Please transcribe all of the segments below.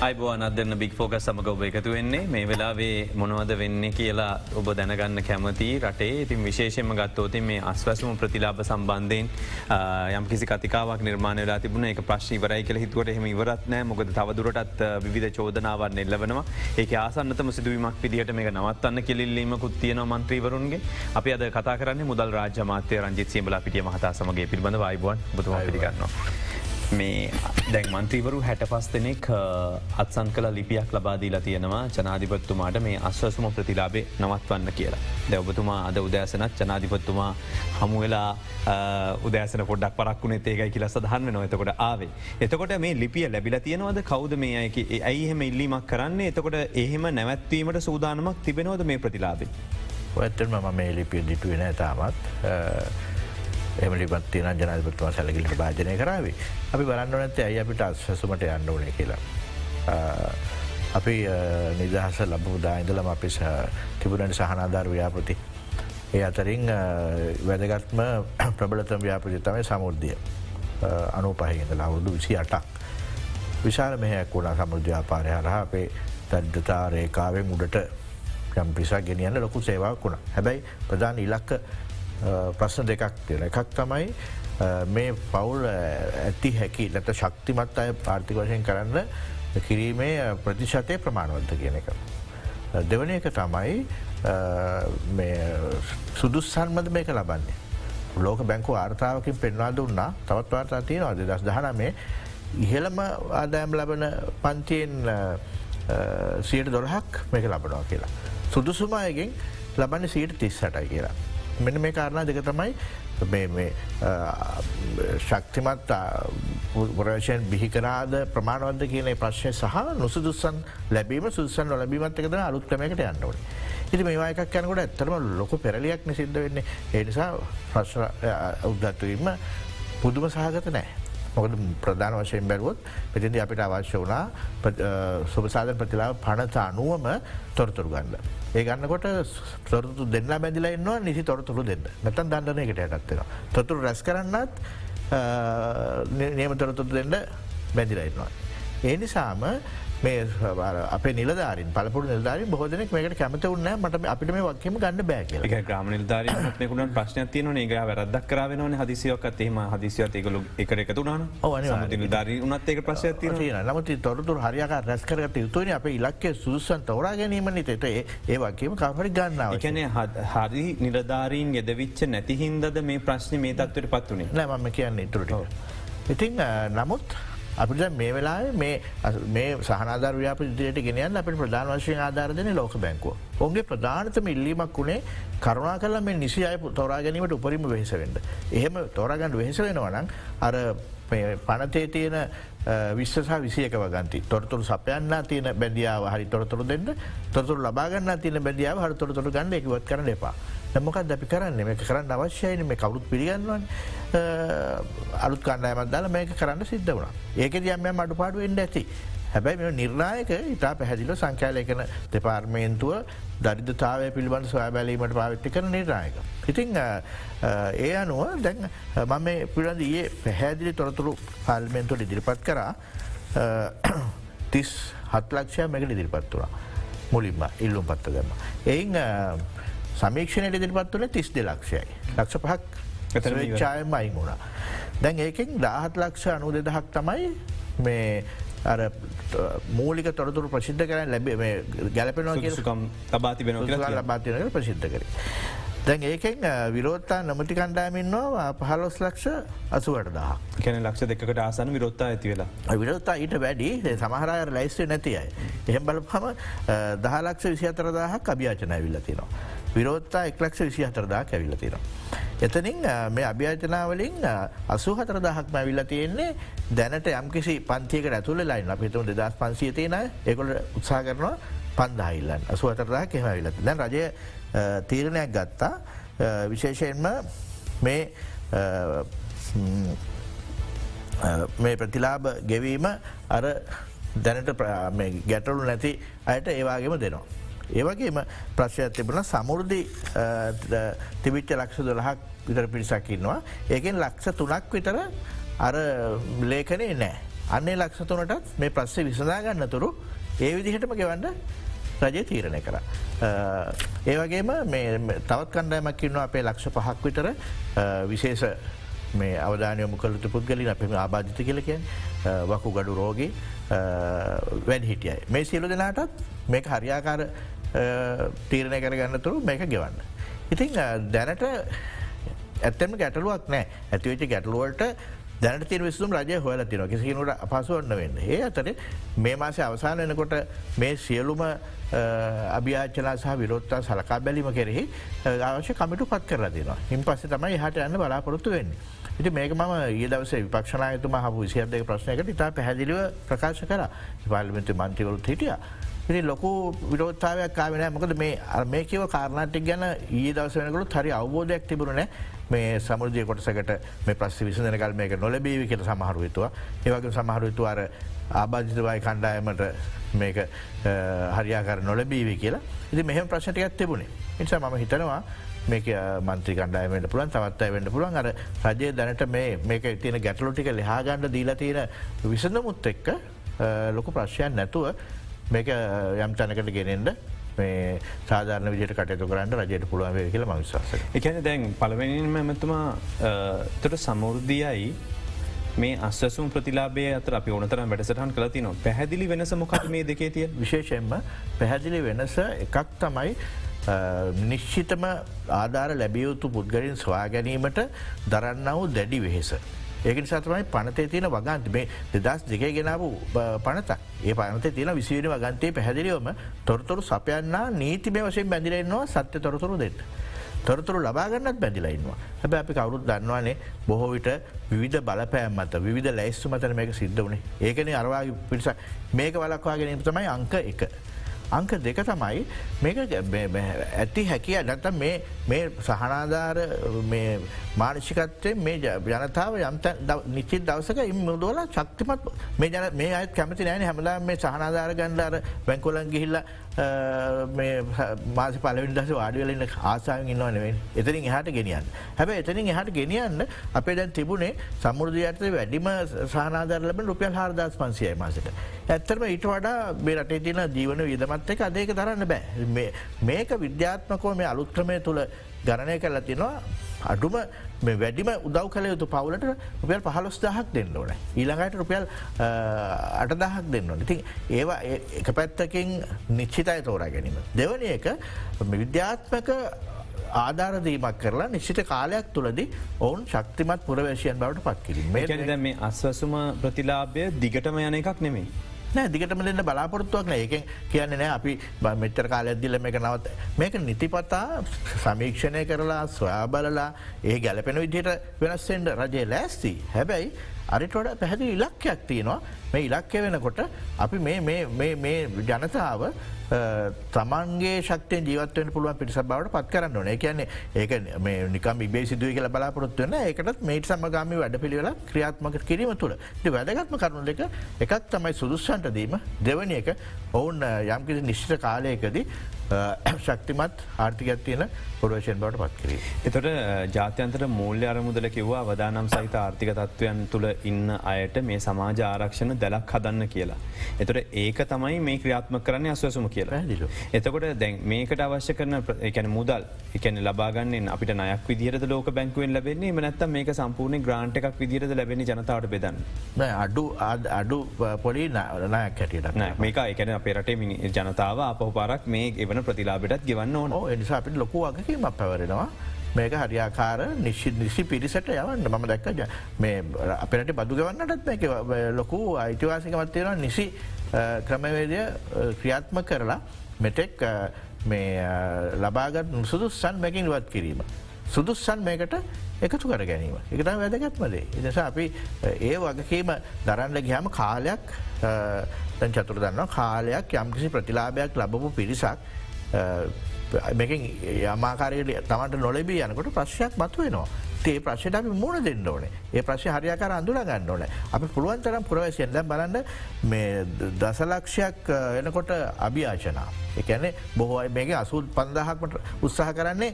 අයිබෝන අදන්න බික් ෆෝක සමඟ ඔබ එකතු වෙන්නේ. මේ වෙලාවේ මොනවද වෙන්න කියලා ඔබ දැනගන්න කැමති රටේ. ඉතින් විශේෂම ගත්තෝතින් මේ අස්වැසුම ප්‍රතිලාබ සම්බන්ධයෙන් යම් කිසි කතිකාවක් නිර්මාණ වෙලා තිබුණ එක ප්‍රශ්ි වරයි කළ හිතුවට එහම ඉවරත්නෑ මොකද තවදුරටත් විධ චෝදනාවන් එල්ලවනවා ඒක ආසන්නතම සිදුවීමක් විදිහට මේ නවත්තන්න කෙලිල්ලීමකුත් තියෙන මන්ත්‍රීවරුන්ගේ අපි අද කතා කරන්නේ මුදල් රාජමාතය රංජිත් සියඹලා පිටිය මහතා සමගේ. පිළිබඳ වයිබුවන් බුතුම පිළිගන්නවා. මේ දැන් මන්ත්‍රීවරු හැට පස් දෙනෙක් අත්සන් කළ ලිපියක් ලබාදීලා තියෙනවා ජනාධිපත්තුමාට මේ අස්වසුම ප්‍රතිලාබේ නවත්වන්න කියලා. දැවබතුමා අද උදෑසනත් ජනාධිපත්තුමා හමුවෙලා උදෑසන පොඩක් පරක්ුණේ ඒකයි කියල සදහන්න නොතකොට ආවේ. එතකොට මේ ලිපිය ලැබිල තියෙනවද කවද මේ අයකි ඇයිහෙම ඉල්ලීමක් කරන්නේ එතකොට එහෙම නැවැත්වීමට සූදානමක් තිබෙනවද මේ ප්‍රතිලාබේ. ඇත්තම ම මේ ලිපිය දිටුවෙන තාමත් එමලිපත් තියන ජනපත්තුව සැලකිලට භාජනය කරාවේ. අපි බලන්න නැත්තේ ඇයි අපිට අස්වසුමට යන්න ඕනේ කියලා. අපි නිදහස ලබපු දායිදලම අපි තිබුණට සහනාධාර ව්‍යාපෘති. ඒ අතරින් වැදගත්ම ප්‍රබලතම ව්‍යාපෘති තමයි සමුෘද්ධිය අනු පහහිද අවුරුදු විසි අටක්. විශාල මෙහයක් වුණ සමුෘධ්‍යාපාරය හරහා අපේ තැද්දතා රේකාවෙන් උඩට යම් පිසා ගෙනියන්න ලොකු සේවාවක් වුණ හැබැයි ප්‍රධාන ඉලක්ක ප්‍රශ්න දෙකක් තියෙන එකක් තමයි මේ පවුල් ඇති හැකි නැත ශක්තිමත් අය පාර්ථික වශයෙන් කරන්න කිරීමේ ප්‍රතිශතය ප්‍රමාණවන්ත කියන එක. දෙවන එක තමයි සුදුස්සන්මද මේක ලබන්නේ. ලෝක බැංකු ආර්ථාවකින් පෙන්වා දුන්නා තවත් වාර්තා තියෙනවා දෙදස් දහන මේ ඉහළම ආදායම් ලබන පන්තියෙන් සියට දොරහක් මේක ලබනවා කියලා. සුදුසුමායගෙන් ලබන්න සීට තිස්සටයි කියලා. මෙන මේ කාරණා දෙක තමයි ශක්තිමත් පුරවශයෙන් බිහිකරාද ප්‍රමාණවන්ද කියන ප්‍රශ්ය සහ නොසුදුස්සන් ලැබීම සුදුසන් නොලබීමත් එකද අලුත්කමකට යන්නවන. ඉති මේවායකක් යනකොට ඇත්තරම ලොක පෙරලියක් නිසිද්ධ වෙන්නේ ඒනිසා ප්‍රශ්න උද්දත්වීම පුදුම සහගත නෑ. මොකද ප්‍රධාන වශයෙන් බැරුවොත් පතිදි අපිට අවශ්‍ය වුණා සුභසාධන ප්‍රතිලාව පනත අනුවම තොරතුරු ගන්න. ඒ ගන්නකොට තොරතු දෙන්න බැදිලා න්නවා නිසි තොරතුරු දෙන්න නැතන් දන්නනයකට ඇටත්වෙන. තොතුරු රැස් කරන්නත් නියම තොරතුරු දෙන්න බැදිලයින්නවා. ඒ නිසාම මේ අපේ නිලධාරින් පලපුර නිලධාරින් බොහෝදනෙක් මේකට කැමත උන්න මට අපිට මේ වක්කම ගන්න බෑ එක ග්‍රම නිලධාරයකුට ප්‍රශ්න තියන ඒ වැරදක් කරාවෙන හදිසියෝකත් එම හදිසියත් එකකු එක එකතුනාන නිලධාරී උනත් ඒක ප්‍රශ්ය තින නමති තොරතුර හරියක රැස්කරට යුතුවන අප ඉලක්කේ සුදුසන් තවරා ගැනීම නිතට ඒ වගේම කපරි ගන්නාව කැන හරි නිලධාරීන් ගෙදවිච්ච නැතිහින්දද මේ ප්‍රශ්න මේ තත්වට පත්වනේ නෑමම කියන්නේ ඉතුරට. ඉතින් නමුත් අපිට මේ වෙලා මේ සහනාධර ව්‍යාපිදියට ගෙනයන් අපට ප්‍රධාන වශයෙන් ආධාරධන ලෝක බැංකුව. ඔන්ගේ ප්‍රධානතම ඉල්ලීමක් වුණේ කරුණා කල මේ නිසි අය තොරා ගැනීමට උපරිම වෙහෙසවෙන්ට. එහෙම තොරගන්න වෙහෙස වෙනවනම් අර පනතේ තියෙන විශ්සහ විසියක වගන්ති තොරතුරු සපයන්න තියෙන බැදියාව හරි තොරතුරු දෙන්න තොරතුරු ලබාගන්න තියන බැදියාව හර තොරතුරු ගන්න එකවත් කරන එපා. මොකක් අපි කරන්න? මේ කරන්න අවශ්‍යයන මේ කවුරුත් පිළිගන්නවන් අලුත් කණ්ඩයමත් දාල මේක කරන්න සිද්ධ වුණ. ඒක දියම්ම අඩු පාඩු එන්න ඇති. හැබැයි මෙ නිර්ණයක ඉතා පැහැදිල සංඛ්‍යාලයකන දෙපාර්මේන්තුව දරිදතාවය පිළිබඳ සොයා බැලීමට පාවිත්ති කර නිර්ණයක. ඉතිං ඒ අනුව දැන් මම පිළඳ ඒ පැහැදිලි තොරතුරු පාල්මෙන්තුවට ඉදිරිපත් කරා. තිස් හත්ලක්ෂය මෙකට ඉදිරිපත් වුණ. මුලින්ම ඉල්ලුම් පත්ත ගන්න. එයින් සමීක්ෂණයට ඉදිරිපත් වන තිස් දෙලක්ෂයයි. ලක්ෂ පහක් ඡායම අයින් වුණා. දැන් ඒකෙන් දාහත් ලක්ෂ අනු දෙදහක් තමයි මේ අර මූලික තොරතුර ප්‍රසිද්ධ කරන ලැබ ගැලපෙනවා කියසුකම් තබාති වෙන ලබාතිනක ප්‍රසිද්ධ කර. දැන් ඒකෙන් විරෝත්තා නොමති කණ්ඩාමින්නවා පහලොස් ලක්ෂ අසුවට දහ කැන ලක්ෂ දෙකට ආසන විරොත්තා ඇති වෙලා විරොත්තා ඊට වැඩි සමහරය ලයිස්ටේ නැතියි. එහෙම බලපම දහලක්ෂ විසි අතරදාහක් අභ්‍යාචනය විල්ලතිනවා. විරෝත්තා එක්ලක්ෂ විසි හතරදා ඇවිල්ල තියෙන. එතනින් මේ අභ්‍යාචනාවලින් අසු හතර දහක්ම ඇවිල්ල තියෙන්නේ දැනට යම්කිසි පන්තියක ඇතුල ලයින් අපිතුම දෙදස් පන්සිය තියෙන එකොල උත්සා කරනවා පන්දාහිල්ලන් අසු අතරදා කෙම විලත දැන් රජය තීරණයක් ගත්තා විශේෂයෙන්ම මේ මේ ප්‍රතිලාබ ගෙවීම අර දැනට ගැටලු නැති අයට ඒවාගේම දෙනවා. ඒවගේම ප්‍රශ්යක් තිබුණ සමුෘදි තිවිච්ච ලක්ෂ දොළහක් විතර පිරිසක්කින්නවා. ඒකෙන් ලක්ෂ තුනක් විතර අර ලේඛනේ නෑ. අන්නේ ලක්ෂතුනටත් මේ ප්‍රස්සේ විසඳාගන්න තුරු ඒ විදිහටම ගෙවන්න රජය තීරණය කර. ඒ වගේම තවත් කණ්ඩෑමක් කින්නවා අපේ ලක්ෂ පහක් විතර විශේෂ මේ අවධානයම කළතු පුද්ගලින් අපම ආබාධිත කියලකෙන් වකු ගඩු රෝගී වැඩ හිටියයි. මේ සියලු දෙනාටත් මේක හරියාකාර තීරණය කරගන්නතුරු මේක ගෙවන්න. ඉතින් දැනට ඇත්තම ගැටලුවක් නෑ ඇතිවෙච්ච ගැටලුවට දැනට තිර විසුම් රජය හොල තින කිසිනුට අපසුවන්න වෙන්න ඒ අතර මේ මාස අවසාන වෙනකොට මේ සියලුම අභ්‍යාචනා සහ විරොත්තා සලකා බැලිම කෙරෙහි අවශ්‍ය කමිටු පත් කරලා දෙනවා හිම පස්ස තමයි හට යන්න බලාපොරොත්තු වෙන්නේ. ඉති මේක ම ඒ දවස විපක්ෂනායතුම හ විසියදක ප්‍රශ්නයකට ඉතා පැහැදිලිව ප්‍රකාශ කර පාලිමිතු මන්තිවරුත් හිටිය. ඉති ලොකු විරෝත්තාවයක් කාවෙන මොකද මේ මේ කියව කාරණාටික් ගැන ඒ දවස වෙනකළු හරි අවබෝධයක් තිබුණන මේ සමුෘදිය කොටසකට මේ ප්‍රස් විසඳනකල් මේක නොලබීවි කියල සමහරුවතුවා ඒවගේ සමහරුවතුවාර ආබාධිතවයි කණ්ඩායමට මේක හරියාකර නොලබීවි කියලා. ඉති මෙහම ප්‍රශ්නටයක් තිබුණේ. නිසා මම හිතනවා මේක මන්ත්‍රී කණ්ඩායමට පුළන් තවත්තයි වන්න පුළුවන්. අර රජය දැනට මේ මේක තියන ගැටලුටික ලෙහාගණ්ඩ දීලා තියෙන විසඳමුත් එක්ක ලොකු ප්‍රශ්යන් නැතුව මේක යම් තැනකට ගෙනෙන්ට මේ සාධාරන විජයට කටයුතු කරන්න රජයට පුළුවන් වේ කියල මවිශවාස. එකන දැන් පලවෙනින්ම ඇමතුමා තොට සමුෘද්ධියයි මේ අස්සසුම් ප්‍රතිලාබේ අතර අපි ඕනතර වැඩසටහන් කලති නො පැහැදිලි වෙනස මොකක් මේ දෙකේ තිය විශේෂයෙන්ම පැහැදිලි වෙනස එකක් තමයි නිශ්චිතම ආධාර ලැබියයුතු පුද්ගලින් ස්වා ගැනීමට දරන්නවු දැඩි වෙහෙස. ඒක නිසාතමයි පනතේ තියෙන වගන්ත මේ දෙදස් දෙකේ ගෙනාව පනත ඒ පනත තියෙන විසිවෙන වගන්තේ පැහැදිලියවම තොරතුරු සපයන්න නීති මේ වශයෙන් බැඳිලෙන්නවා සත්‍ය තොරතුරු දෙන්න. තොරතුරු ලබාගන්නත් බැඳිලයින්නවා හැබ අපි කවරුත් දන්නවානේ බොහෝ විට විධ බලපෑම් මත විධ ලැස්තු මතන මේක සිද්ධ වනේ ඒකන අරවාගේ පිරිසක් මේක වලක්වා ගැනීම තමයි අංක එක. අංක දෙක තමයි මේක ඇති හැකිය නැත මේ සහනාධාර මානශිකත්වය මේ ජනතාව යම්ත නිචිත් දවසක ඉම් මුදුවල ශක්තිමත් මේ ජන මේ අත් කැමති නෑන. හැමලා මේ සහනාධාර ගණ්ඩාර වැංකොලන් ගිහිල්ල මාස පලවින් දස වාඩිවලන්න ආසාාවෙන් ඉන්නවා නෙවෙයි. එතරින් එහට ගෙනියන්න. හැබ එතනින් එහට ගෙනියන්න අපේ දැන් තිබුණේ සමුෘධ ඇත වැඩිම සහනාදරලබ රුපියල් හාරදස් පන්සියයි මාසට. ඇත්තරම ඊට වඩා මේ රටේ තින ජීවන විදමත් එක අදේක දරන්න බෑ. මේක විද්‍යාත්මකෝ මේ අලුත්ක්‍රමය තුළ ගණනය කරලා තිනවා අඩුම වැඩිම උදව් කළ යුතු පවුලට රුපියල් පහලොස් දහක් දෙන්න ඕන. ඊළඟට රුපියල් අටදහක් දෙන්න ඕන. ඉතින් ඒවා එක පැත්තකින් නිශ්චිතයි තෝරා ගැනීම. දෙවන එක විද්‍යාත්මක ආධාරදීමක් කරලා නිශ්චිත කාලයක් තුළදී ඔවුන් ශක්තිමත් පුරවේශයන් බවට පත්කිරීම මේ අස්වසුම ප්‍රතිලාභය දිගටම යන එකක් නෙමේ. නෑ දිගටම දෙන්න බලාපොරත්තුවක් නෑ. ඒක කියන්න නෑ අපි මෙච්චර කාලයක්දිල මේක නවත් මේක නිතිපතා සමීක්ෂණය කරලා ස්වයා බලලා ඒ ගැලපෙන විදිහට වෙනස්සෙන්ට රජය ලෑස්ති. හැබැයි අරිටොඩ පැහැදිි ඉලක්කයක් තියෙනවා. මේ ඉලක්කය වෙනකොට අපි මේ ජනතාව තමන්ගේ ශක්තය ජීවත්වය පුළුවන් පිටිස බවට පත් කරන්න ඕන කියන්නේ ඒක නිකම ඉබේ සිදුව කියල බලාපොරොත්වවන ඒකටත් මේට සමගාමි වැඩ පිළිවෙල ක්‍රියාත්මක කිරීම තුළ වැදගත්ම කරුණු දෙක එකක් තමයි සුදුස්සන්ට දීම දෙවනි එක ඔවුන් යම්කිසි නිශ්ිත කාලයකදී ශක්තිමත් ආර්ථිකත් තියෙන පොඩවේෂන් බවට පත් කිරී. එතොට ජාත්‍යන්තර මූල්‍ය අරමුදල කිව්වා අවදානම් සහිත ආර්ථික තත්ත්වයන් තුළ ඉන්න අයට මේ සමාජ ආරක්ෂණ දැලක් හදන්න කියලා. එතොට ඒක තමයි මේ ක්‍රියාත්ම කරන්න අස්වසුම කියලා. එතකොට දැන් මේකට අවශ්‍ය කරන එකන මුදල් එකන ලබාගන්න අපිට නයක් විදිරද ලෝක බැංකුවෙන් ලැබෙන්නේ මනත්ත මේක සම්පූර්ණ ග්‍රාන්ට් එකක් විදිරද ලැබෙන ජනතාවට බෙදන්න. අඩු අඩු පොලි නයක් කැටියට මේක එකන අපේරට ජනතාව අපහ පරක් මේ එවන ප්‍රතිලාබටත් ගවන්න ඕන එනිසා අපිට ලොකු වගකීමක් පැවරෙනවා. මේක හරියාකාර නිශ්ි නිසි පිරිසට යවන්න මම දැක්ක මේ අපිට බදු ගවන්නටත් මේක ලොකු අයිතිවාසිකමත්වයෙන නිසි ක්‍රමවේදය ක්‍රියාත්ම කරලා මෙටෙක් ලබාගත් සුදුස්සන් මැකින් වත් කිරීම. සුදුස්සන් මේකට එකතු කර ගැනීම එකට වැදගත්මදේ. එනිසා අපි ඒ වගකීම දරන්න ගහම කාලයක් චතුර දන්න කාලයක් යම්කිසි ප්‍රතිලාභයක් ලබපු පිරිසක් මේකින් යමාකාරයට තමට නොලබී යනකොට ප්‍රශ්යක් මතු වෙනවා. ඒ ප්‍රශ්යට අපි මුණ දෙන්න ඕන ඒ ප්‍රශ් හරියාකර අඳුර ගන්න ඕන අපි පුළුවන් තරම් පුරවසියෙන් දැ බලන්න මේ දසලක්ෂයක් එනකොට අභියාචනා එකැනෙ බොහෝයි මේක අසුත් පන්දහක්මට උත්සාහ කරන්නේ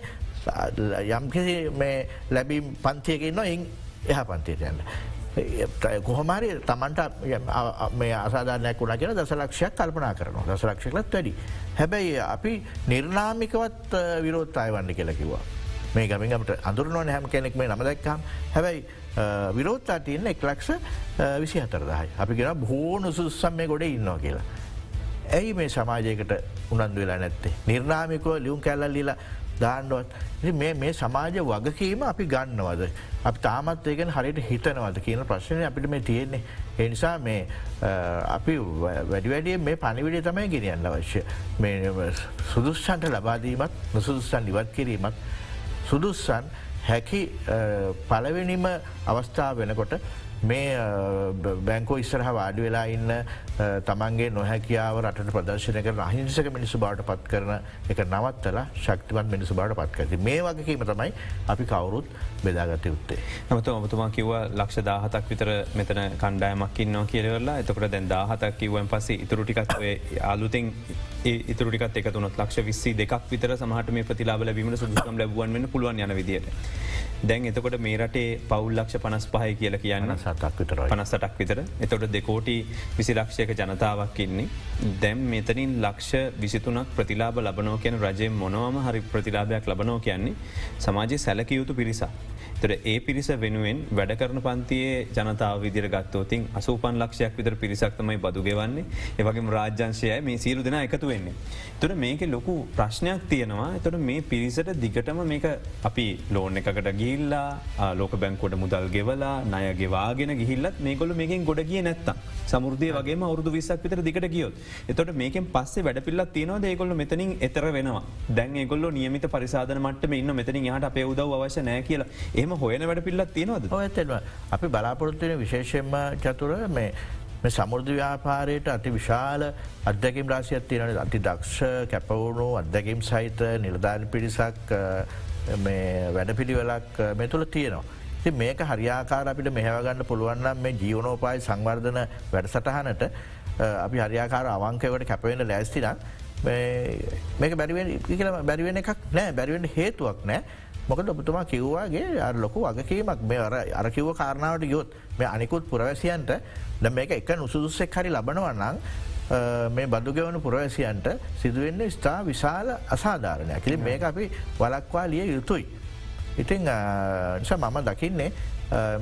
යම්කිසි මේ ලැබී පන්තියකින්න එ එහ පන්තියට යන්න. කොහොමරි තමන්ට මේ අසාධානයක් වුණ කියෙන දසලක්ෂයක් කල්පනා කරනවා දසලක්ෂකලත් වැඩි. හැබැයි අපි නිර්නාමිකවත් විරෝත්තාය වන්න කියලකිවා. මේ ගමිගමට අඳුරනවන හැම කෙනෙක් මේ නම දැක්කම් හැබැයි විරෝත්තා තියන්න එක්ලක්ෂ විසි හතරදහයි. අපි ගෙන බෝ නුසුස්සම් මේ ගොඩ ඉන්නවා කියලා. ඇයි මේ සමාජයකට උනන්දු වෙලා නැත්තේ. නිර්නාමිකව ලියුම් කැල්ල ලිලා දාන්නවත් මේ මේ සමාජ වගකීම අපි ගන්නවද. අපි තාමත් ඒකෙන් හරියට හිතනවද කියන ප්‍රශ්නය අපිට මේ තියෙන්නේ. එනිසා මේ අපි වැඩිවැඩිය මේ පනිවිඩිය තමයි ගෙනියන්න අවශ්‍ය. සුදුස්සන්ට ලබාදීමත් නොසුදුස්සන් ඉවත් කිරීමත් සුදුස්සන් හැකි පලවෙනිම අවස්ථාව වෙනකොට මේ බැංකෝ ඉස්සරහ වාඩි වෙලා ඉන්න තමන්ගේ නොහැකියාව රට ප්‍රදර්ශනය කර අහිංසක මිනිසු බාට පත් කරන එක නවත්තලා ශක්තිවන් මිනිසු බාට පත් කරති මේ වගකීම තමයි අපි කවුරුත් බෙදාගත යුත්තේ. නමත ඔබතුමා කිව ලක්ෂ දාහතක් විතර මෙතන කණ්ඩායමක් ඉන්නවා කියලවෙලා එතකට දැන් දාහතක් කිවන් පස්සේ ඉතුරටිකත් අලුතින් ඉතුරටිකත් එකතුනත් ලක්ෂ විස්සි දෙක් විතර සමහට මේ ප්‍රතිලාබල බීමට සුදුකම් ලැබුවන් වන්න පුළුවන් යන විදියට. දැන් එතකොට මේ රටේ පවුල් ලක්ෂ පනස් පහය කියල කියන්න සතක් විතර පනස්සටක් විතර. එතොට දෙකෝටි විසි ලක්ෂයක ජනතාවක් ඉන්නේ. දැම් මෙතනින් ලක්ෂ විසිතුනක් ප්‍රතිලාබ ලබනෝ කියන රජය මොනවම හරි ප්‍රතිලාභයක් ලබනෝ කියන්නේ සමාජය සැලකයුතු පිරිසා. තොර ඒ පිරිස වෙනුවෙන් වැඩ කරන පන්තියේ ජනතාව විදිර ගත්තෝතින් අසූපන් ලක්ෂයක් විතර පිරිසක්තමයි බදුගෙවන්නේ ඒවගේ රාජ්‍යංශයයි මේ සීරු දෙෙන එකතු වෙන්නේ. තුර මේක ලොකු ප්‍රශ්නයක් තියෙනවා. එතොට මේ පිරිසට දිගටම මේක අපි ලෝන එකකට ගිල්ලා ලෝක බැංකොට මුදල් ගෙවලා නය ගෙවාගෙන ගිහිල්ලත් මේකොල මේකින් ගොඩ කිය නැත්තම්. සමුෘදය වගේ අවුදු විසක් විතර දිකට ගියොත්. එතොට මේකෙන් පස්සේ වැඩ පිල්ලත් තියෙනවා ඒකොල්ල මෙතනින් එතර වෙනවා. දැන් ඒගොල්ල නියමිත පරිසාධන මට ඉන්න මෙතනින් යාට අපේ උදව අවශ්‍ය නෑ කියලා. එහම හොයන වැඩ පිල්ලත් තියෙනවද? ඇතම අපි බලාපොරොත්තුවන විශේෂෙන්ම චතුර මේ සමුෘධ ව්‍යාපාරයට අති විශාල අධ්‍යකිම් රාසියක් තියෙන අති දක්ෂ කැපවුණු අධ්‍යකිම් සහිත නිලධාන පිරිසක් වැඩ පිළිවෙලක් මෙ තුළ තියෙනවා. ති මේක හරියාකාර අපිට මෙහවගන්න පුළුවන්නම් මේ ජීවනෝපායි සංවර්ධන වැඩසටහනට අපි හරියාකාර අවංකවට කැපවෙන ලෑස්තිනම් මේක බැරිවෙන කියල බැරිවෙන එකක් නෑ. බැරිවෙන හේතුවක් නෑ. මොකද ඔබතුමා කිව්වාගේ අ ලොකු වගකීමක්. මේ අර අරකිව්ව කාරණාවට යොත් මේ අනිකුත් පුරවැසියන්ට ද මේක එක නුසුදුස්සෙක් හරි ලබනවන්නන් මේ බදුගෙවන පුරවැසියන්ට සිදුවෙන්න ස්ථා විශාල අසාධාරණයක්. කිලි මේක අපි වලක්වා ලිය යුතුයි. ඉතිං නිසා මම දකින්නේ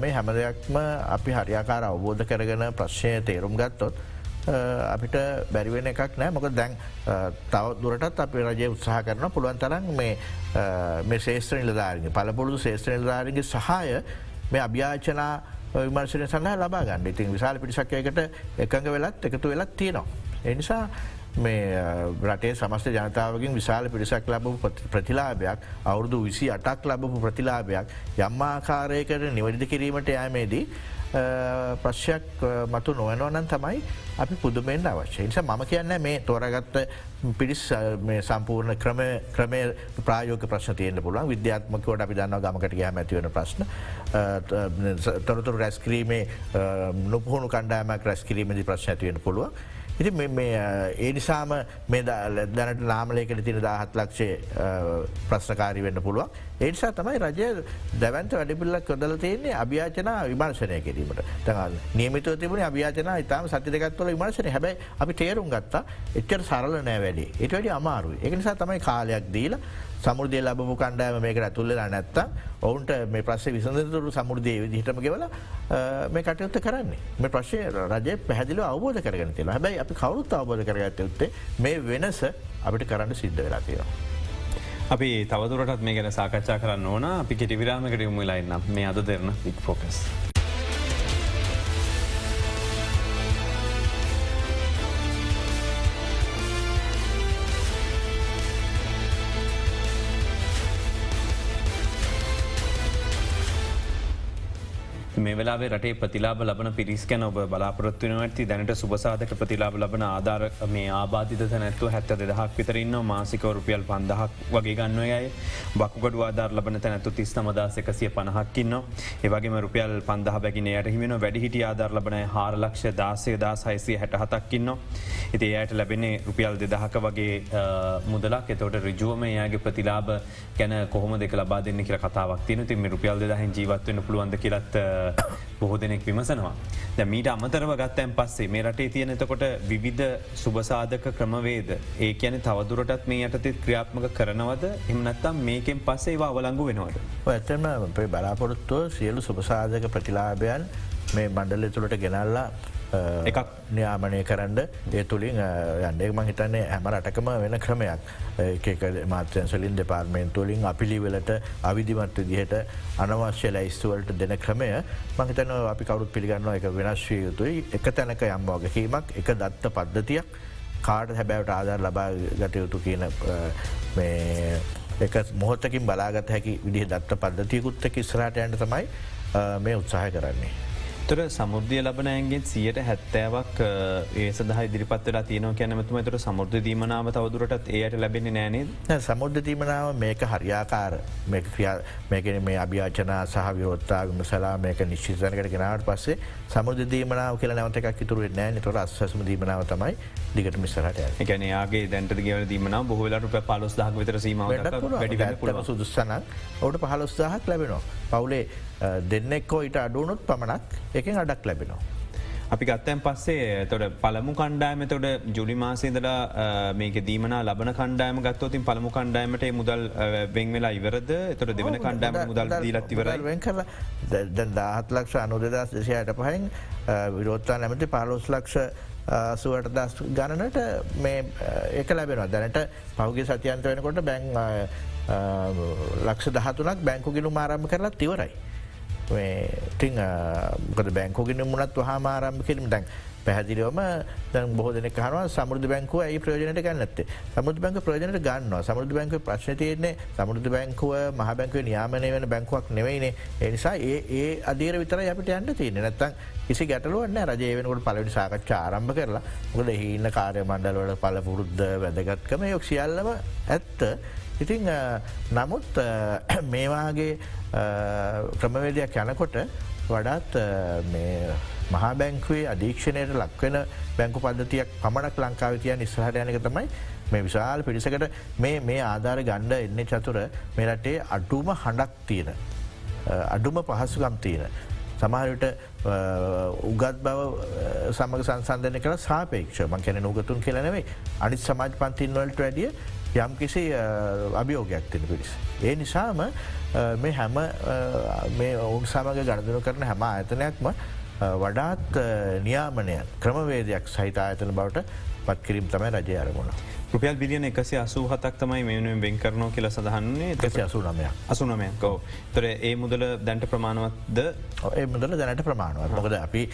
මේ හැම දෙයක්ම අපි හරියාකාර අවබෝධ කරගෙන ප්‍රශ්නය තේරුම් ගත්තොත් අපිට බැරිවෙන එකක් නෑ. මොක දැන් තව දුරටත් අපි රජය උත්සාහ කරන පුළුවන් තරන් මේ ශේෂත්‍ර නිලධාරග පලපොළු ශේෂත්‍ර නිලධාරගේ සහය මේ අභ්‍යාචනා විමර්ශනය සඳහ ලබා ගන්න. ඉතින් විශාල පිටිසක්කයකට එකඟ වෙලත් එකතු වෙලත් තියෙනවා. එනිසා මේ රටේ සමස්ත ජනතාවකින් විශාල පිරිසක් ලබපු ප්‍රතිලාභයක් අවුරදු විසි අටක් ලබපු ප්‍රතිලාභයක් යම්මාකාරයකට නිවැරදි කිරීමට යෑමේදී ප්‍රශ්යක් මතු නොවනවනන් තමයි අපි පුදුමෙන් අවශ්‍ය. නිසා මම කියන්න මේ තෝරගත්ත පිරිස් සම්පූර්ණ ක්‍රම ක්‍රමය ප්‍රායෝක ප්‍රශ්න තියන්න පුළුවන්. විද්‍යාත්මකවට අපි දන්න ගමකට ගෑම ඇතිවන ප්‍රශ්න. තොරතුර රැස්කිරීමේ නොපුහුණු කණ්ඩෑමක් රැස්කිරීමදි ප්‍රශ්න ඇතිවෙන පුළුවන්. ඉති ඒ නිසාම මේ දැනට නාමලයකට තින දාහත් ලක්ෂය ප්‍රශ්නකාරි වෙන්න පුළුවන්. ඒනිසා තමයි රජය දැවන්ත වැඩිපිල්ලක් කොදල තියන්නේ අභ්‍යාචනා විමර්ශනය කිරීමට තඟල් නියමිත තිබුණ අභ්‍යාචන ඉතාම සතිදකත්වල විමර්ශනය හැබයි අපි තේරුම් ගත්තා එච්චර සරල නෑ වැඩි. එට වැඩි අමාරුයි. එක නිසා තමයි කාලයක් දීලා සමුෘදය ලබපු කණ්ඩෑම මේක ඇතුල්ලලා නැත්තා ඔවුන්ට මේ ප්‍රශ්ය විසඳතුරු සමුෘදය විදිහටම ගෙවල මේ කටයුත්ත කරන්නේ මේ ප්‍රශ්ය රජය පැහදිල අවබෝධ කරගෙන තියෙන හැබැයි අපි කවරුත් අවබෝධ කරගත යුත්තේ මේ වෙනස අපිට කරන්න සිද්ධ වෙලා තියෙනවා. අපි තවදුරටත් මේ ගැන සාකච්ඡා කරන්න ඕන අපි කෙටිවිරාමකට යමුලයින්න මේ අද දෙරන පික් ෆෝකස්. මේ වෙලාේ රටේ ප්‍රතිලාබ ලබන පිරිස් කැන ඔබ බලාපොත්තුවන ඇති. දැනට සුපසාධක ප්‍රතිලාබ ලබන ආධාර මේ ආබාධිත නැත්තු හැත්ත දෙදහක් විතරන්න මාසික රුපියල් පන්දහක් වගේ ගන්නවයයි බකුගඩ ආධාර ලබන තැනැතු තිස් නමදාස එකසිය පණහක්කින්න ඒවගේ රුපියල් පන්දහ බැගෙන යටහිමෙන වැඩිහිට ආධාර ලබන හාරලක්ෂ දාසය දා සයිසිය හැට හතක්කින්න ඉති එයට ලැබෙන්නේ රුපියල් දෙදහක වගේ මුදලක්. එතවට රිජුවම එයාගේ ප්‍රතිලාබ ගැන කොහොම දෙක ලබා දෙන්න කියල කතාවක් තින තිම රුපියල් දෙදහෙන් ජීවත්වන්න පුළුවන්ද කියලත් බොහෝ දෙනෙක් විමසනවා. ද මීට අමතරව ගත්තැන් පස්සේ මේ රටේ තියෙන එතකොට විවිධ සුභසාධක ක්‍රමවේද ඒ කියන තවදුරටත් මේ යටතෙත් ක්‍රියාත්මක කරනවද එමනත්තම් මේකෙන් පස්සේ ඒවා අවලංගු වෙනවද. ඇතම අපේ බලාපොරොත්තුව සියලු සුභසාධක ප්‍රතිලාභයන් මේ මණ්ඩල තුළට ගෙනල්ලා එකක්. න්‍යාමනය කරන්න ඒ තුළින් යන්ඩෙක් මං හිතන්නේ හැම රටකම වෙන ක්‍රමයක්. එක මාත්‍යන්සලින් දෙපාර්මෙන්තුවලින් අපිලිවෙලට අවිධිමත් විදිහට අනවශ්‍ය ලයිස්තුවලට දෙන ක්‍රමය මහිතන අපි කවරුත් පිළිගන්න එක වෙනස්වී යුතුයි. එක තැනක යම් වගකීමක් එක දත්ත පද්ධතියක්. කාට හැබැවට ආධර් ලබා ගත යුතු කියන එක මොහොත්තකින් බලාගත හැකි විදිහ දත්ත පද්ධතියකුත්තක ඉස්රාට යන්න තමයි මේ උත්සාහ කරන්නේ. තොර සමුද්‍රිය ලබනයන්ගේ සියට හැත්තෑවක් ඒ සහ දිරිපත්වලා තියන කැනමතුම තුර සමුෘද්ධ දීමනාව තවදුරටත් ඒයට ලැබෙන නෑනේ සමුද්ධ දීමනාව මේක හරියාකාර. මේකන මේ අභ්‍යාචනා සහ විරෝත්තාගම සලා මේක නිශ්චිතනකට ගෙනාවට පස්සේ සමුද දීමනාව කියල නවතක් ඉතුරු නෑ. තොර අස්සම දීමනාව තමයි දිගට මිස්සරට එකනයාගේ දැන්ට ගව දීමන බොහලට පලොස් දහක් විතර සීම වැඩි සුදුස්සන ඔට පහලොස් දහක් ලැබෙනවා. පවුලේ දෙන්නෙක්කෝ ඊට අඩුවනුත් පමණක් එකෙන් අඩක් ලැබෙනවා. අපි ගත්තයන් පස්සේ තොට පළමු කණ්ඩායම තොට ජුලි මාසේදලා මේක දීමන ලබන කණ්ඩායම ගත්තවතින් පළමු කණ්ඩායමට මුදල් වෙන් වෙලා ඉවරද තොට දෙවන කණ්ඩායම මුදල් දීලත් ඉවර කර දාහත් ලක්ෂ අනුදදස් දෙසයට පහයින් විරෝත්තා නැමති පාලොස් ලක්ෂ සුවට දස් ගණනට මේ ඒක ලැබෙනවා දැනට පහුගේ සතියන්ත වෙනකොට බැං ලක්ෂ දහතුනක් බැංකු ගිලු මාරම්භ කරලත් තිවරයි. ටිං ගොද බැංකෝගෙන මුණත් වහා ආරම්භ කිරීම. දැන් පැහදිලිවම දැන් බොහ දෙන කනවා සමුෘධ බැංකුව ඇයි ප්‍රයෝජනට ගන්නත්තේ සමුෘධ බැංක ප්‍රයෝජනට ගන්න සමුෘධ බැංක ප්‍රශ්න තියන්නේ සමුෘධ බැංකුව මහ බැංකුව නියාමනය වන බැංකුවක් නෙවෙයිනේ. එනිසා ඒ ඒ අදීර විතර අපට යන්න තියන නැත්තන් කිසි ගැටලුවන්න රජයවෙනකට පලවිනි සාකච්ඡ ආරම්භ කරලා. මොකද හින්න කාරය මණ්ඩල්වල පල පුරුද්ධ වැදගත්කම යොක් සියල්ලම ඇත්ත. ඉතිං නමුත් මේවාගේ ක්‍රමවේදයක් යනකොට වඩාත් මහා බැංකුවේ අධීක්ෂණයට ලක්වෙන බැංකු පද්ධතියක් පමණක් ලංකාව තිය නිස්හට යනක තමයි මේ විශාල පිරිසකට මේ මේ ආධාර ගණ්ඩ එන්න චතුර මේ රටේ අඩුම හඬක් තියෙන. අඩුම පහසුකම් තියෙන. සමහරට උගත් බව සමග සංසන්ධන කළ සාපේක්ෂ මං කැන නූගතුන් කියලනෙවේ අනිත් සමාජ පන්තින්වලට වැඩිය යම් කිසි අභියෝගයක් තින පිරිස්. ඒ නිසාම මේ හැම ඔවුන් සමග ගණදන කරන හැම ආයතනයක්ම වඩාත් නියාමනය ක්‍රමවේදයක් සහිත ආයතන බවට පත්කිරීම් තමයි රජය අරමුණ. රුපියල් බිලියන එකසි අසූ හතක් තමයි මෙනුවෙන් වෙන් කරනෝ කියල සඳහන්නේ තැසි අසුනමය අසුනමයකෝ. තොර ඒ මුදල දැන්ට ප්‍රමාණවත්ද? ඒ මුදල දැනට ප්‍රමාණවත්. මොකද අපි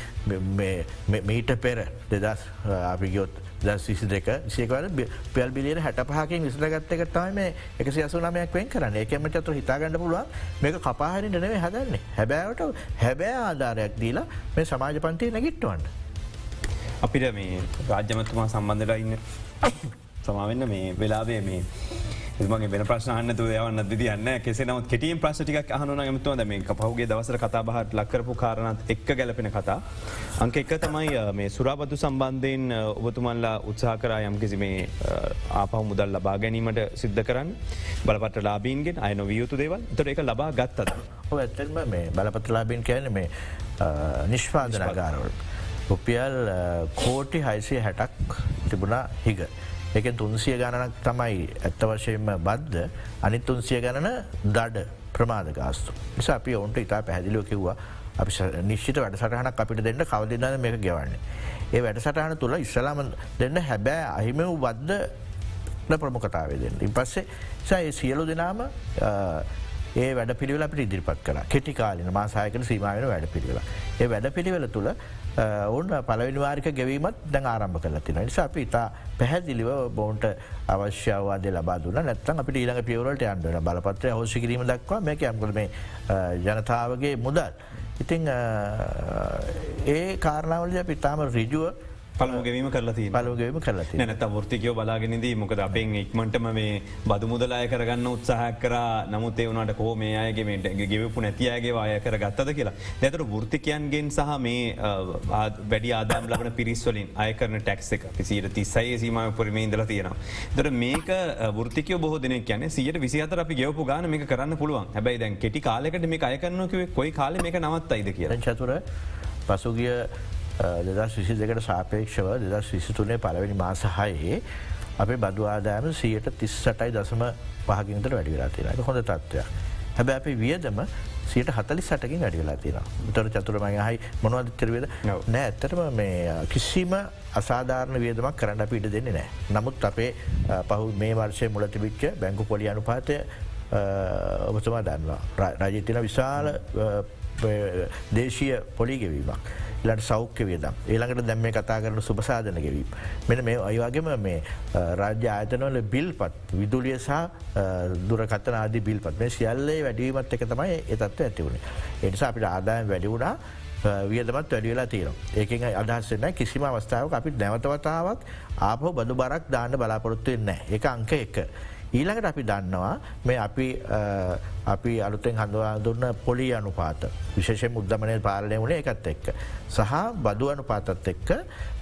මීට පෙර දෙදස් අපිගියොත් දස් දෙක සේකවල පෙල් බිලියන හැට පහකින් විසරගත්තක තම එක සියසුනමයක් වෙන් කරන්න. ඒකම චතුර හිතාගන්න පුළුවන් මේක කපාහරි නෙවේ හදන්නේ. හැබෑවට හැබෑ ආධාරයක් දීලා මේ සමාජ පන්තිය නැගිට්ටවන්න. අපිට මේ රාජ්‍යමතුමා සම්බන්ධලා ඉන්න සමාවෙන්න මේ වෙලාවේ මේ මගේ වෙන ප්‍රශ්නහන්න තු යවන්න දියන්න කෙසේ නවත් කෙටියම් ප්‍රශ්ටික අහනු ඇමතුව මේ පහුගේ දවසර කතා බහට ලක්කරපු කාරණත් එක්ක ගැලපෙන කතා. අංක එක තමයි මේ සුරාපතු සම්බන්ධයෙන් ඔබතුමල්ලා උත්සා කරා යම් කිසි මේ ආපහ මුදල් ලබා ගැනීමට සිද්ධ කරන්න බලපට ලාබීන්ගෙන් අයන වියුතු දේවල් තොර එක ලබා ගත්තද. ඇත්තම මේ බලපත්ලාබීන් කියන මේ නිශ්පාදනගාරවල්. රුපියල් කෝටි හයිසිය හැටක් තිබුණා හිග. එක තුන්සිය ගණනක් තමයි ඇත්ත වශයෙන්ම බද්ධ අනිත් තුන්සිය ගණන දඩ ප්‍රමාධගාස්තු. නිසා අපි ඔවුන්ට ඉතා පැහැදිලිෝ කිව්වා අපි නිශ්ිත වැඩසටහනක් අපිට දෙන්න කවදිදන්න මේක ගෙවන්නේ. ඒ වැඩසටහන තුළ ඉස්සලාම දෙන්න හැබෑ අහිම වූ බද්ධ ප්‍රමුඛතාවේ දෙන්න. ඉන් පස්සේ සය සියලු දෙනාම ඒ වැඩ පිළිවෙල අපට ඉදිරිපත් කර කෙටිකාලින මාසායකන සීමාවෙන වැඩ පිළිවෙලා. ඒ වැඩ පිළිවෙල තුළ ඔවුන් පලවිනිවාරික ගැවීමත් දැන් ආරම්භ කල තින නිසා අපි ඉතා පැහැදිලිව බොන්ට අවශ්‍යවාද ලබා දුන්න. නැත්තන් අපිට ඊළඟ පියවරට අන්ඩන බලපත්‍රය හෝසි කිරීම දක්වා මේක ඇම්කළ මේ ජනතාවගේ මුදල්. ඉතිං ඒ කාරණාවලද පිතාම රිජුව පළමුගවීම කරලා තිී පලුගේම කරලති නැත ෘතිකයෝ බලාගෙනදී මොකද අපෙන් ඉක්මටම මේ බදු මුදලාය කරගන්න උත්සාහ කර. නමුත් ඒවනට කෝ මේ අයගේමට ගෙවපු නැතියගේ වාය කර ගත්තද කියලා දැතර ෘතිකයන්ගෙන් සහ මේ වැඩි ආදාම් ලබන පිරිස්වලින් අයකරන ටැක්ස එක පිසිට තිස්සයි සීම පරිම ඉදල තියෙනවා. දර මේක ෘතිකය බොහ දෙන කියන සියට විසිතර අපි ගෙවපු ගාන මේ කරන්න පුළුවන්. හැබයි දැන් කෙටි කාලෙකට මේ අයකරන්නකවේ කොයි කාල මේ නවත් අයිද කිය චතුර පසුගිය දෙදස් විසි දෙකට සාපේක්ෂව දෙදස් විසිතුනේ පලවෙනි මාසහයේ අපේ බදු ආදායම සියයට තිස්සටයි දසම පහකින්ට වැඩිවෙලා තියෙන හොඳ තත්ත්වයක්. හැබැ අපි වියදම සියට හතලි සටකින් වැඩිවෙලා තියෙන තොර චතුරමයි හයි මොනවද කරවද නෑ ඇත්තටම මේ කිසිම අසාධාරණ වියදමක් කරන්න පිට දෙන්නේ නෑ. නමුත් අපේ පහු මේ වර්ෂය මුලතිබිච්ච බැංකු පොලි අනුපාතය ඔබතුමා දන්නවා රජතින විශාල දේශීය පොලිගෙවීමක්. ලට සෞඛ්‍ය වියදම් ඒළඟට දැම්ම කතා කරන සුපසාධන ගෙවීම. මෙන මේ අයිවාගේම මේ රාජ්‍ය ආයතනවල බිල්පත් විදුලිය සහ දුරකතන ආදී බිල්පත් මේ සියල්ලේ වැඩීමත් එක තමයි එතත්ව ඇතිවුණේ. එනිසා අපිට ආදායම් වැඩිවුණා වියදමත් වැඩියලා තියෙන. ඒකෙන් අදහස්සන්න කිසිම අවස්ථාවක් අපි නැවතවතාවක් ආපහෝ බදු බරක් දාන්න බලාපොරොත්තුවෙන්න එක අංක එක. ඊළඟට අපි දන්නවා මේ අපි අපි අලුතෙන් හඳවා දුන්න පොලි අනුපාත විශේෂ මුද්දමනය පාලනය වුණේ එකත් එක්ක. සහ බදු අනුපාතත් එක්ක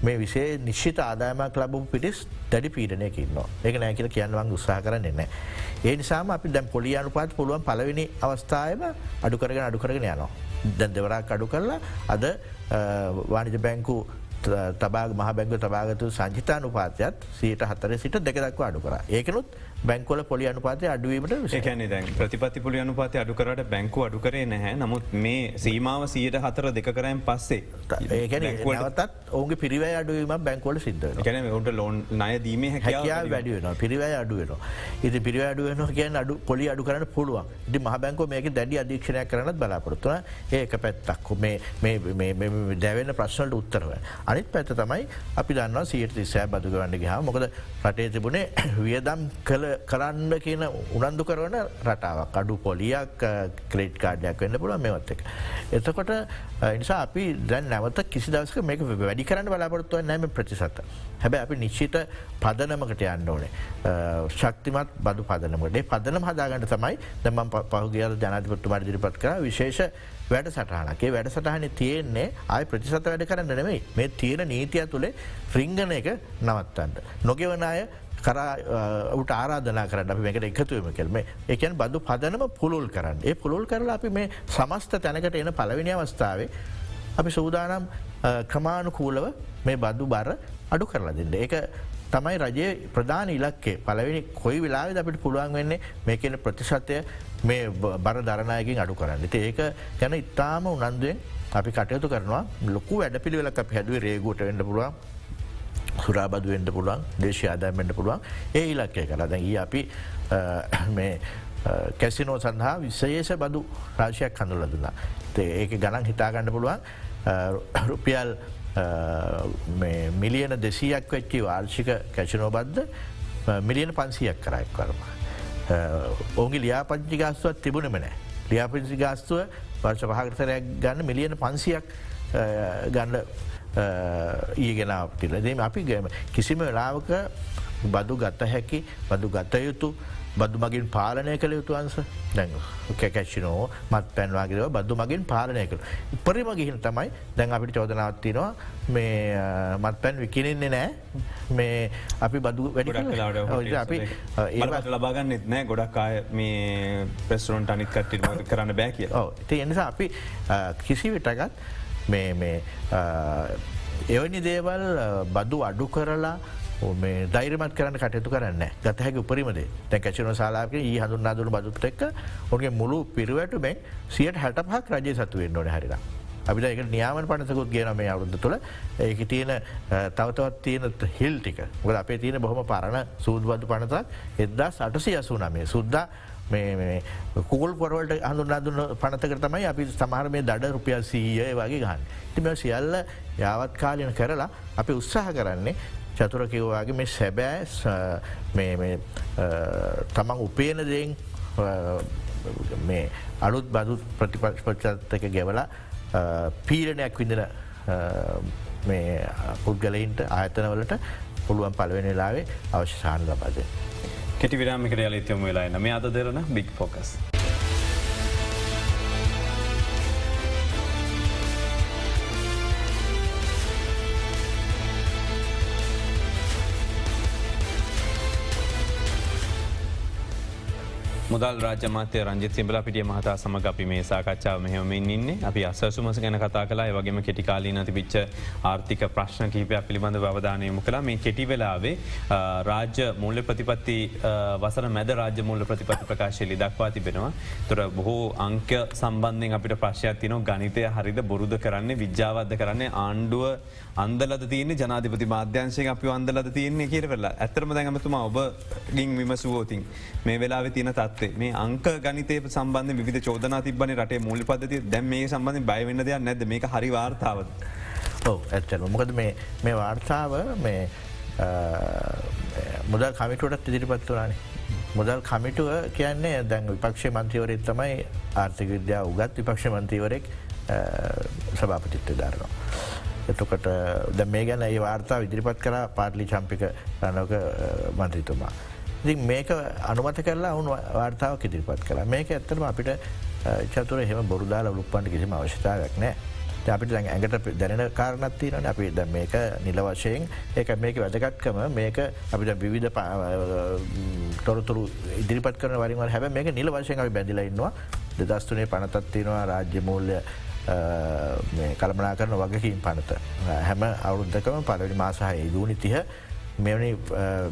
මේ විසේ නිශ්ෂිත ආදායමක් ලබු පිටිස් දැඩි පීඩනයකින්නවා ඒක නෑකිල කියන්නවන් උත්සාහ කරන්න එන්න. ඒ නිසාම අපි දැම් පොලි අනුපාත් පුළුවන් පලවෙනි අවස්ථායම අඩුකරගෙන අඩුකරගෙන යනවා. දැන් දෙවරක් අඩු කරලා අද වානිජ බැංකු තබා මහ බැංග තබාගතු සංචිතානු පාතයත් සීට හතර සිට දෙකදක්ව අඩු කර ඒකනුත් බැංකොල පොලි අනුපාතය අඩුවීමට විශකැන දැන් ප්‍රතිපති පොලි අනුපාතය අඩුකරට බැංකු අඩුකරේ නැහැ. නමුත් මේ සීමාව සීට හතර දෙක කරයන් පස්සේ ඒකන නවතත් ඔවුගේ පිරිවයි අඩුවීම බැංකොල සිද්ධ කැන ඔට ලෝන් නය දීම හැකයා වැඩිවෙන පිරිවයි අඩුවෙන ඉති පිරිව අඩුවෙන කියෙන් අඩු පොලි අඩු කරන පුළුවන්. ඉති මහ බැංකෝ මේක දැඩි අධීක්ෂණය කරනත් බලාපොරත්තුව ඒක පැත්තක්. දැවෙන ප්‍රශ්නට උත්තරව අනිත් පැත්ත තමයි අපි දන්න සීට සෑ බදුගවන්න ගහ මොකද රටේ තිබුණේ වියදම් කළ කරන්න කියන උනන්දු කරන රටාවක් අඩු පොලියක් ක්‍රේට් කාඩයක් වෙන්න පුළුව මෙවත් එක. එතකොට නිසා අපි දැන් නැවත කිසි දවසක මේක වැඩි කරන්න බලාපොරත්තුව නැම ප්‍රතිසත. හැබැ අපි නිශ්චිත පදනමකට යන්න ඕනේ. ශක්තිමත් බදු පදනමට පදනම් හදාගන්න තමයි දැම පහුගේ ජනතිපත්තු මර්දිරිපත් කර විශේෂ වැඩ සටහනගේ වැඩ සටහන තියෙන්නේ ආය ප්‍රතිසත වැඩ කරන්න නෙමයි මේ තියෙන නීතිය තුළේ රිංගන එක නවත්තන්ට. නොගෙවන අය කරට ආරාධනා කරන්න අපි මේකට එකතුවම කෙල්ම එකන් බදු පදනම පුළුල් කරන්න. ඒ පුළුල් කරලා අපි මේ සමස්ත තැනකට එන පලවිනි අවස්ථාවේ අපි සූදානම් ක්‍රමාණුකූලව මේ බදු බර අඩු කරලා දෙන්න. ඒක තමයි රජයේ ප්‍රධාන ඉලක්කේ පලවෙනි කොයි වෙලාද අපිට පුළුවන් වෙන්නේ මේකන ප්‍රතිශතය මේ බර දරණයකින් අඩු කරන්න. ඒක ගැන ඉතාම උනන්දුවෙන් අපි කටයුතු කරනවා. ලොකු වැඩ පිළිවෙලක් හැදුවේ රේගුවට වෙන්න පුළුවන්. සුරාබදු වෙන්ඩ පුළුවන් දේශ ආදායමෙන්ට පුළුවන් ඒ ඉලක්කය කලා දැයි අපි කැසිනෝ සඳහා විස්සයේෂ බදු රාශයක් කඳුල දුන්නා. ඒක ගණන් හිතාගන්න පුළුවන් රුපියල් මිලියන දෙසීයක් වෙච්චි වාර්ෂික කැචනෝබද්ධ මිලියන පන්සියක් කරයක් කරම. ඔවුගේ ලියාපංචි ගස්තුවත් තිබුණම නෑ. ලියාපංචි ගස්තුව වර්ෂ පහකරතරයක් ගන්න මිලියන පන්සියක් ගන්න ඊගෙන පිලදීම අපි ගම කිසිම වෙලාවක බදු ගත්ත හැකි බදු ගත යුතු බදු මගින් පාලනය කළ යුතුවන්ස දැන් කැකැච්චිනෝ මත් පැන්වාගේව බදු මගින් පාලනය කළ. පරිම ගිහින් තමයි දැන් අපිට චෝදනාවත්තිනවා මේ මත් පැන් විකිනෙන්නේ නෑ මේ අපි බදු වැඩි අපි ඒත් ලබාගන්න එත්නෑ ගොඩක් අය මේ පෙස්රොන්ට අනිත්කට කරන්න බෑ කිය. ඒ එනිසා අපි කිසි විටගත් එවැනි දේවල් බදු අඩු කරලා මේ දෛරමත් කරන්න කටයුතු කරන්න ගත හැකි උපරිමදේ තැ කැචන සාලාක ඒ හඳුන් අදුන බදුත් එක්ක ඔගේ මුළු පිරුවැටුමෙන් සියට හැට පහක් රජය සතුවෙන් නොන හරිර. අපිට එක නියාමන පනසකුත් ගෙන මේ අවුද්ධ තුළ. ඒක තියෙන තවතවත් තියෙන හිල් ටික. ග අපේ තියෙන බොහොම පරණ සූද්බදු පනතක් එදදා සටසි අසු නමේ සුද්දා මේ කුල් පොරවලට හඳුන් අදුන්න පනතක තමයි අපි සමහර මේ දඩ රුපියල් සීය වගේ ගහන්. තිම සියල්ල යාවත් කාලයන කරලා අපි උත්සාහ කරන්නේ චතුරකිවවාගේ මේ සැබෑ තමන් උපේන දෙෙන් මේ අලුත් බදු ප්‍රතිපක්ෂපච්චත්තක ගෙවලා පීරණයක් විඳන පුද්ගලයින්ට ආයතනවලට පුළුවන් පලවෙන වෙලාවේ අවශ්‍ය සාහන ලබාද. කෙටි විරාමිකට යලිතයොම වෙලා නම අද දෙරන බික් ෆෝකස්. මුදල් රාජමාතය රංජි සිම්බල පිටිය මහතා සමඟ අපි මේ සාකච්ඡාව මෙහමමින් ඉන්න. අපි අස්සුමස ගැන කතා කලා වගේම කෙටිකාලී නති විච්ච ආර්ථික ප්‍රශ්න කීපයක් පිළිබඳ අවධානයමු කලා මේ කෙටි වෙලාවේ රාජ්‍ය මුල්ල ප්‍රතිපත්ති වසර මැද රාජ්‍ය මුල්ල ප්‍රතිපති ප්‍රකාශයලි දක්වා තිබෙනවා. තොර බොහෝ අංක සම්බන්ධෙන් අපිට ප්‍රශ්යක් තින ගනිතය හරිද බොරුද කරන්නේ විද්‍යාවද්ද කරන්නේ ආණ්ඩුව අන්දලද තියන ජනාධිපති මාධ්‍යංශය අපි අන්දලද තියන්නේ කියරවෙලා ඇතරම දැඟමතුම ඔබ ගින් විමසුවෝතින්. මේ වෙලා තියන තත්වේ මේ අංක ගනිතය සම්බන්ධ විධ චෝදන තිබන රටේ මුලි පදති දැම් මේ සම්බන්ධ බයවෙන්න දෙයක් නැද මේ හරි වාර්තාවද. ඔව ඇත්තන මොකද මේ වාර්තාව මේ මුදල් කමිටුවටත් ඉදිරිපත් වරනේ. මුදල් කමිටුව කියන්නේ දැන් විපක්ෂ මන්ත්‍රීවරෙත් තමයි ආර්ථික විද්‍යා උගත් විපක්ෂ මන්ත්‍රීවරෙක් සභාපතිත්ව ධරනවා. එතකොට ද මේ ගැන ඒ වාර්තා විදිරිපත් කර පාටලි චම්පික රණෝක මන්ත්‍රීතුමා. ඉති මේක අනුමත කරලා ඔවුන් වාර්තාවක් ඉදිරිපත් කලා මේක ඇත්තම අපිට චතුර එහෙම බොරුදාල ලුප්පන්ට කිසිම අවශ්‍යතාවක් නෑ අපිට ඇඟට දැනෙන කාරණත්ති නන අපි ද මේක නිල වශයෙන් ඒක මේක වැදගත්කම මේක අපිට විවිධ තොරතුරු ඉදිරිපත් කරන වරිම හැබ මේක නිල වශයෙන් අපි බැඳිල ඉන්නවා. දෙදස්තුනේ පනතත්තිනවා රාජ්‍ය මූල්‍ය කළමනා කරන වගකින් පනත. හැම අවුරුද්ධකම පලවනි මාසාහය දූනි මෙවනි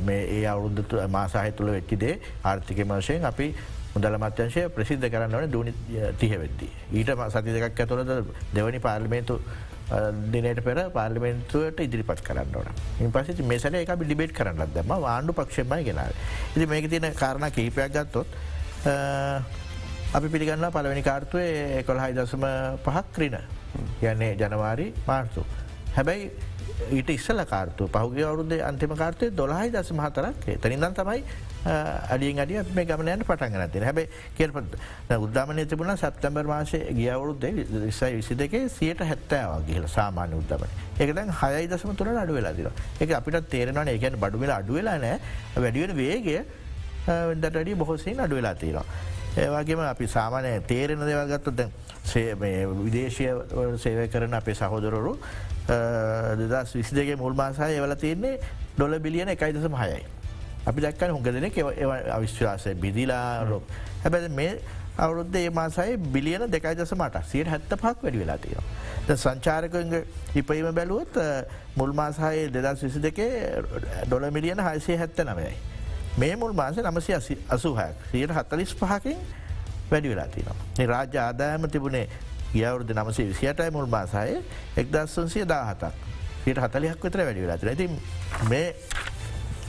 ඒ අවුරුද්ධ මාසාහය තුළ වෙච්චිදේ ආර්ථික වශයෙන් අපි මුදල මත්‍යංශය ප්‍රසිද්ධ කරන්න වන දූනි තිහ වෙද්දී. ඊට සති දෙකක් ඇතුළද දෙවනි පාර්ලිමේන්තු දිනට පෙර පාර්ලිමෙන්තුවට ඉදිරිපත් කරන්න ඕන ඉන් පසි මේසන එක ලිබේට් කරන්න දම ආණ්ඩු පක්ෂමයි ගෙනාව. ඉති මේක තියන කාරණ කහිපයක් ගත්තොත් අපි පිළිගන්න පලවෙනි කාර්තුවය කොළහයි දසම පහක් ක්‍රීන යන්නේ ජනවාරි මාර්තු. හැබැයි ඊට ඉස්සල කාර්තු පහුගේ අවුරුද්ද අන්තිම කාර්තය දොළහයි දසම හතරක් තනිදන් තමයි අඩියෙන් අඩිය මේ ගමනයන්න පටන් නතින හැබයි කියල්පත් උද්දාමනය තිබුණ සත්තැම්බර් මාශය ගියවුරුද්ද විසයි විසි දෙකේ සියට හැත්තෑවක් කියල සාමාන්‍ය උද්දමන එකදැන් හයයි දසම තුළ අඩු වෙලාදිර එක අපිට තේරෙනවන එකන බඩුවෙල අඩුවෙලා නෑ වැඩියෙන වේගේ දටඩිය බොහොසින් අඩු වෙලා තියෙනවා. ඒවාගේම අපි සාමානය තේරෙන දෙවල්ගත්තු දැන් විදේශය සේවය කරන අපේ සහෝදරරු දෙදස් විසි දෙගේ මුල් මාසාය එවල තියන්නේ ඩොල බිලියන එකයිදසම හයයි. අපි දක්කන හොඟ දෙනෙ අවිශ්වාසය බිදිලා රොම්. හැබැ මේ අවුරුද්ධ ඒ මාසයි බිලියන දෙකයිදස මට සියට හැත්ත පක් වැඩි වෙලා තියෙන. ද සංචාරකගේ හිපීම බැලුවොත් මුල් මාසායේ දෙදස් විසි දෙකේ ඩොල මිලියන හයිසේ හැත්ත නවයයි. මේ මුල් මාස නමසි අසුහයක් සියට හත්තලිස් පහකින් වැඩි වෙලා තිනවා. රාජ්‍ය ආදායම තිබුණේ ගියවරුද නමසේ විසියටයි මුල් මාසාය එක්දස්සන්සිය දාහතක් සියට හතලියක් විතර වැඩි වෙලා තින ඇති මේ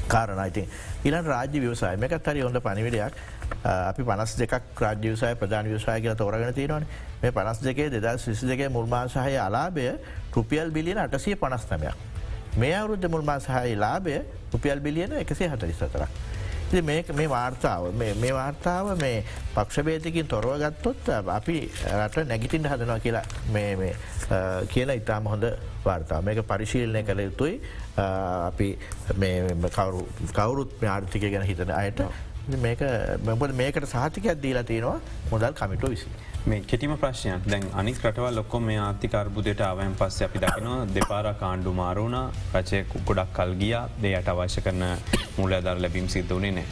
කාරණයිති ඉලන් රාජ්‍ය විවසාය එකත් හරි හොඳ පනිවිඩයක් අපි පනස් දෙක් රාජ්‍ය වසාය ප්‍රධාන විවසාය කියල තෝරගෙන තියෙනවන. මේ පනස් දෙකේ දෙදස් විසි දෙකේ මුල්මාසාහය අලාබය රුපියල් බිලියන අටසිය පනස්නමයක්. මේ අවුරුද්ධ මුල්මාසාහහි ලාබය රුපියල් බිලියන එකසේ හතරිස්තරක්. මේක මේ වාර්තාව මේ වාර්තාව මේ පක්ෂබේතකින් තොරව ගත්තොත් අපි රට නැගිටින් හදනවා කියලා කියලා ඉතාම හොඳ වාර්තා මේක පරිශීලනය කළ යුතුයි. අපි කවුරුත් ආර්ථිකය ගැන හිතන අයට. මේක මෙබ මේකට සහතිකයක් දීලා තියෙනවා. මුදල් කමිටු විසි. මේ කෙටිම ප්‍රශ්නයක්. දැන් අනික් රටවල් ලොක්කොම මේ ආර්ථිකර්බුදයට අවයන් පස්ස අපි දකිනවා දෙපාර කාණ්ඩු මාරුණ රචය ගොඩක් කල්ගිය දෙයට අවශ්‍ය කරන මුල අදර ලැබීම් සිද්ධ වනේ නෑ.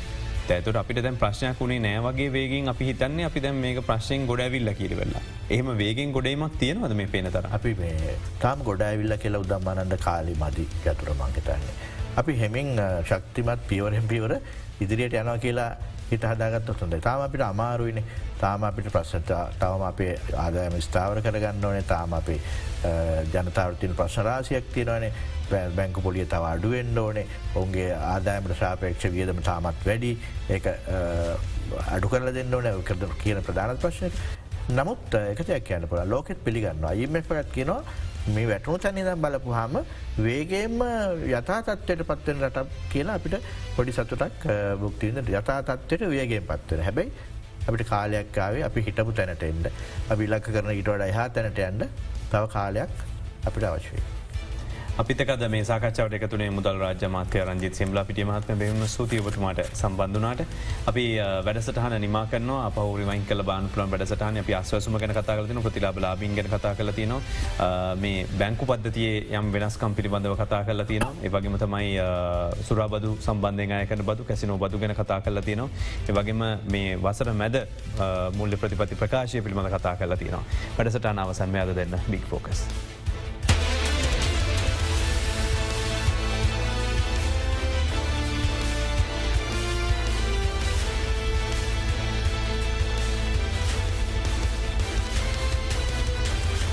ඇතුට අපිට දැන් ප්‍රශ්නයක් වුණේ නෑවගේ වේගෙන් අපි හිතන්නේ අපි දැන් මේක ප්‍රශ්යෙන් ගොඩවිල්ල කිරවෙල්ලා එහම වේගෙන් ගොඩේමක් තියෙනවද මේ පේනතර අපි මේ තාම් ගොඩයිවිල්ල කියලා උදම්මානන්ද කාලි මදි යතුර මංගතන්නේ. අපි හෙමින් ශක්තිමත් පියවරෙන් පියවර ඉදිරියට යනවා කියලා හිට හදාගත් හොඳ තාම අපිට අමාරුවන තාම අපිට ප්‍රශ්නත තවම අපේ ආදායම ස්ථාවර කරගන්න ඕනේ තාම අපේ ජනතාවතින ප්‍රශ්නරාසියක් තියෙනවනේ. බැංක පොලිය තව අඩුවෙන්න්න ඕනේ. ඔුන්ගේ ආදායමට සාපේක්ෂ වියදම තාමත් වැඩි. ඒ අඩු කරල දෙන්න ඕන. කියන ප්‍රධානත් ප්‍රශ්නය නමුත් එකතයක් කියන්න පුළ ලෝකෙත් පිළිගන්න අයිම පත් කියනවා මේ වැටනු තැනිදම් බලපු හාම වේගේම යථා තත්වයට පත්වෙන රට කියලා අපිට පොඩි සතුටක් බුක්තිීද යථා තත්වයට වේගෙන් පත්වෙන හැබැයි අපිට කාලයක්කාවේ අපි හිටපු තැනට එන්න. අපි ලක්ක කරන ඉටවට එහා තැනට යන්න. තව කාලයක් අපිට අවශ්‍යය. අපිතකද මේ සාකච්ඡාවට එකතුනේ මුදල් රාජ්‍යමාත්‍ය රංජිත් සිම්ලා පිටිය මහත්ම බෙම සූතියවතුමාට සම්බන්ධනාට අපි වැඩසටහන නිමා කන පවරිමයින් කල බාන පුලන් වැඩසටහන. අපි අස්වසම ගැන කතා කලතින ප්‍රතිලාබ ලාබින් ගැන කතා කල තින මේ බැංකු පද්ධතියේ යම් වෙනස්කම් පිළිබඳව කතා කල තියෙන ඒවගේම තමයි සුරාබදු සම්බන්ධය අයකන බදු කැසිනෝ බදු ගැන කතා කල තියෙනවා. ඒවගේම මේ වසර මැද මුල්ල ප්‍රතිපති ප්‍රකාශය පිළිබඳ කතා කල තියෙනවා. වැඩසටාන අවසන්මයාද දෙන්න බික් ෆෝකස්.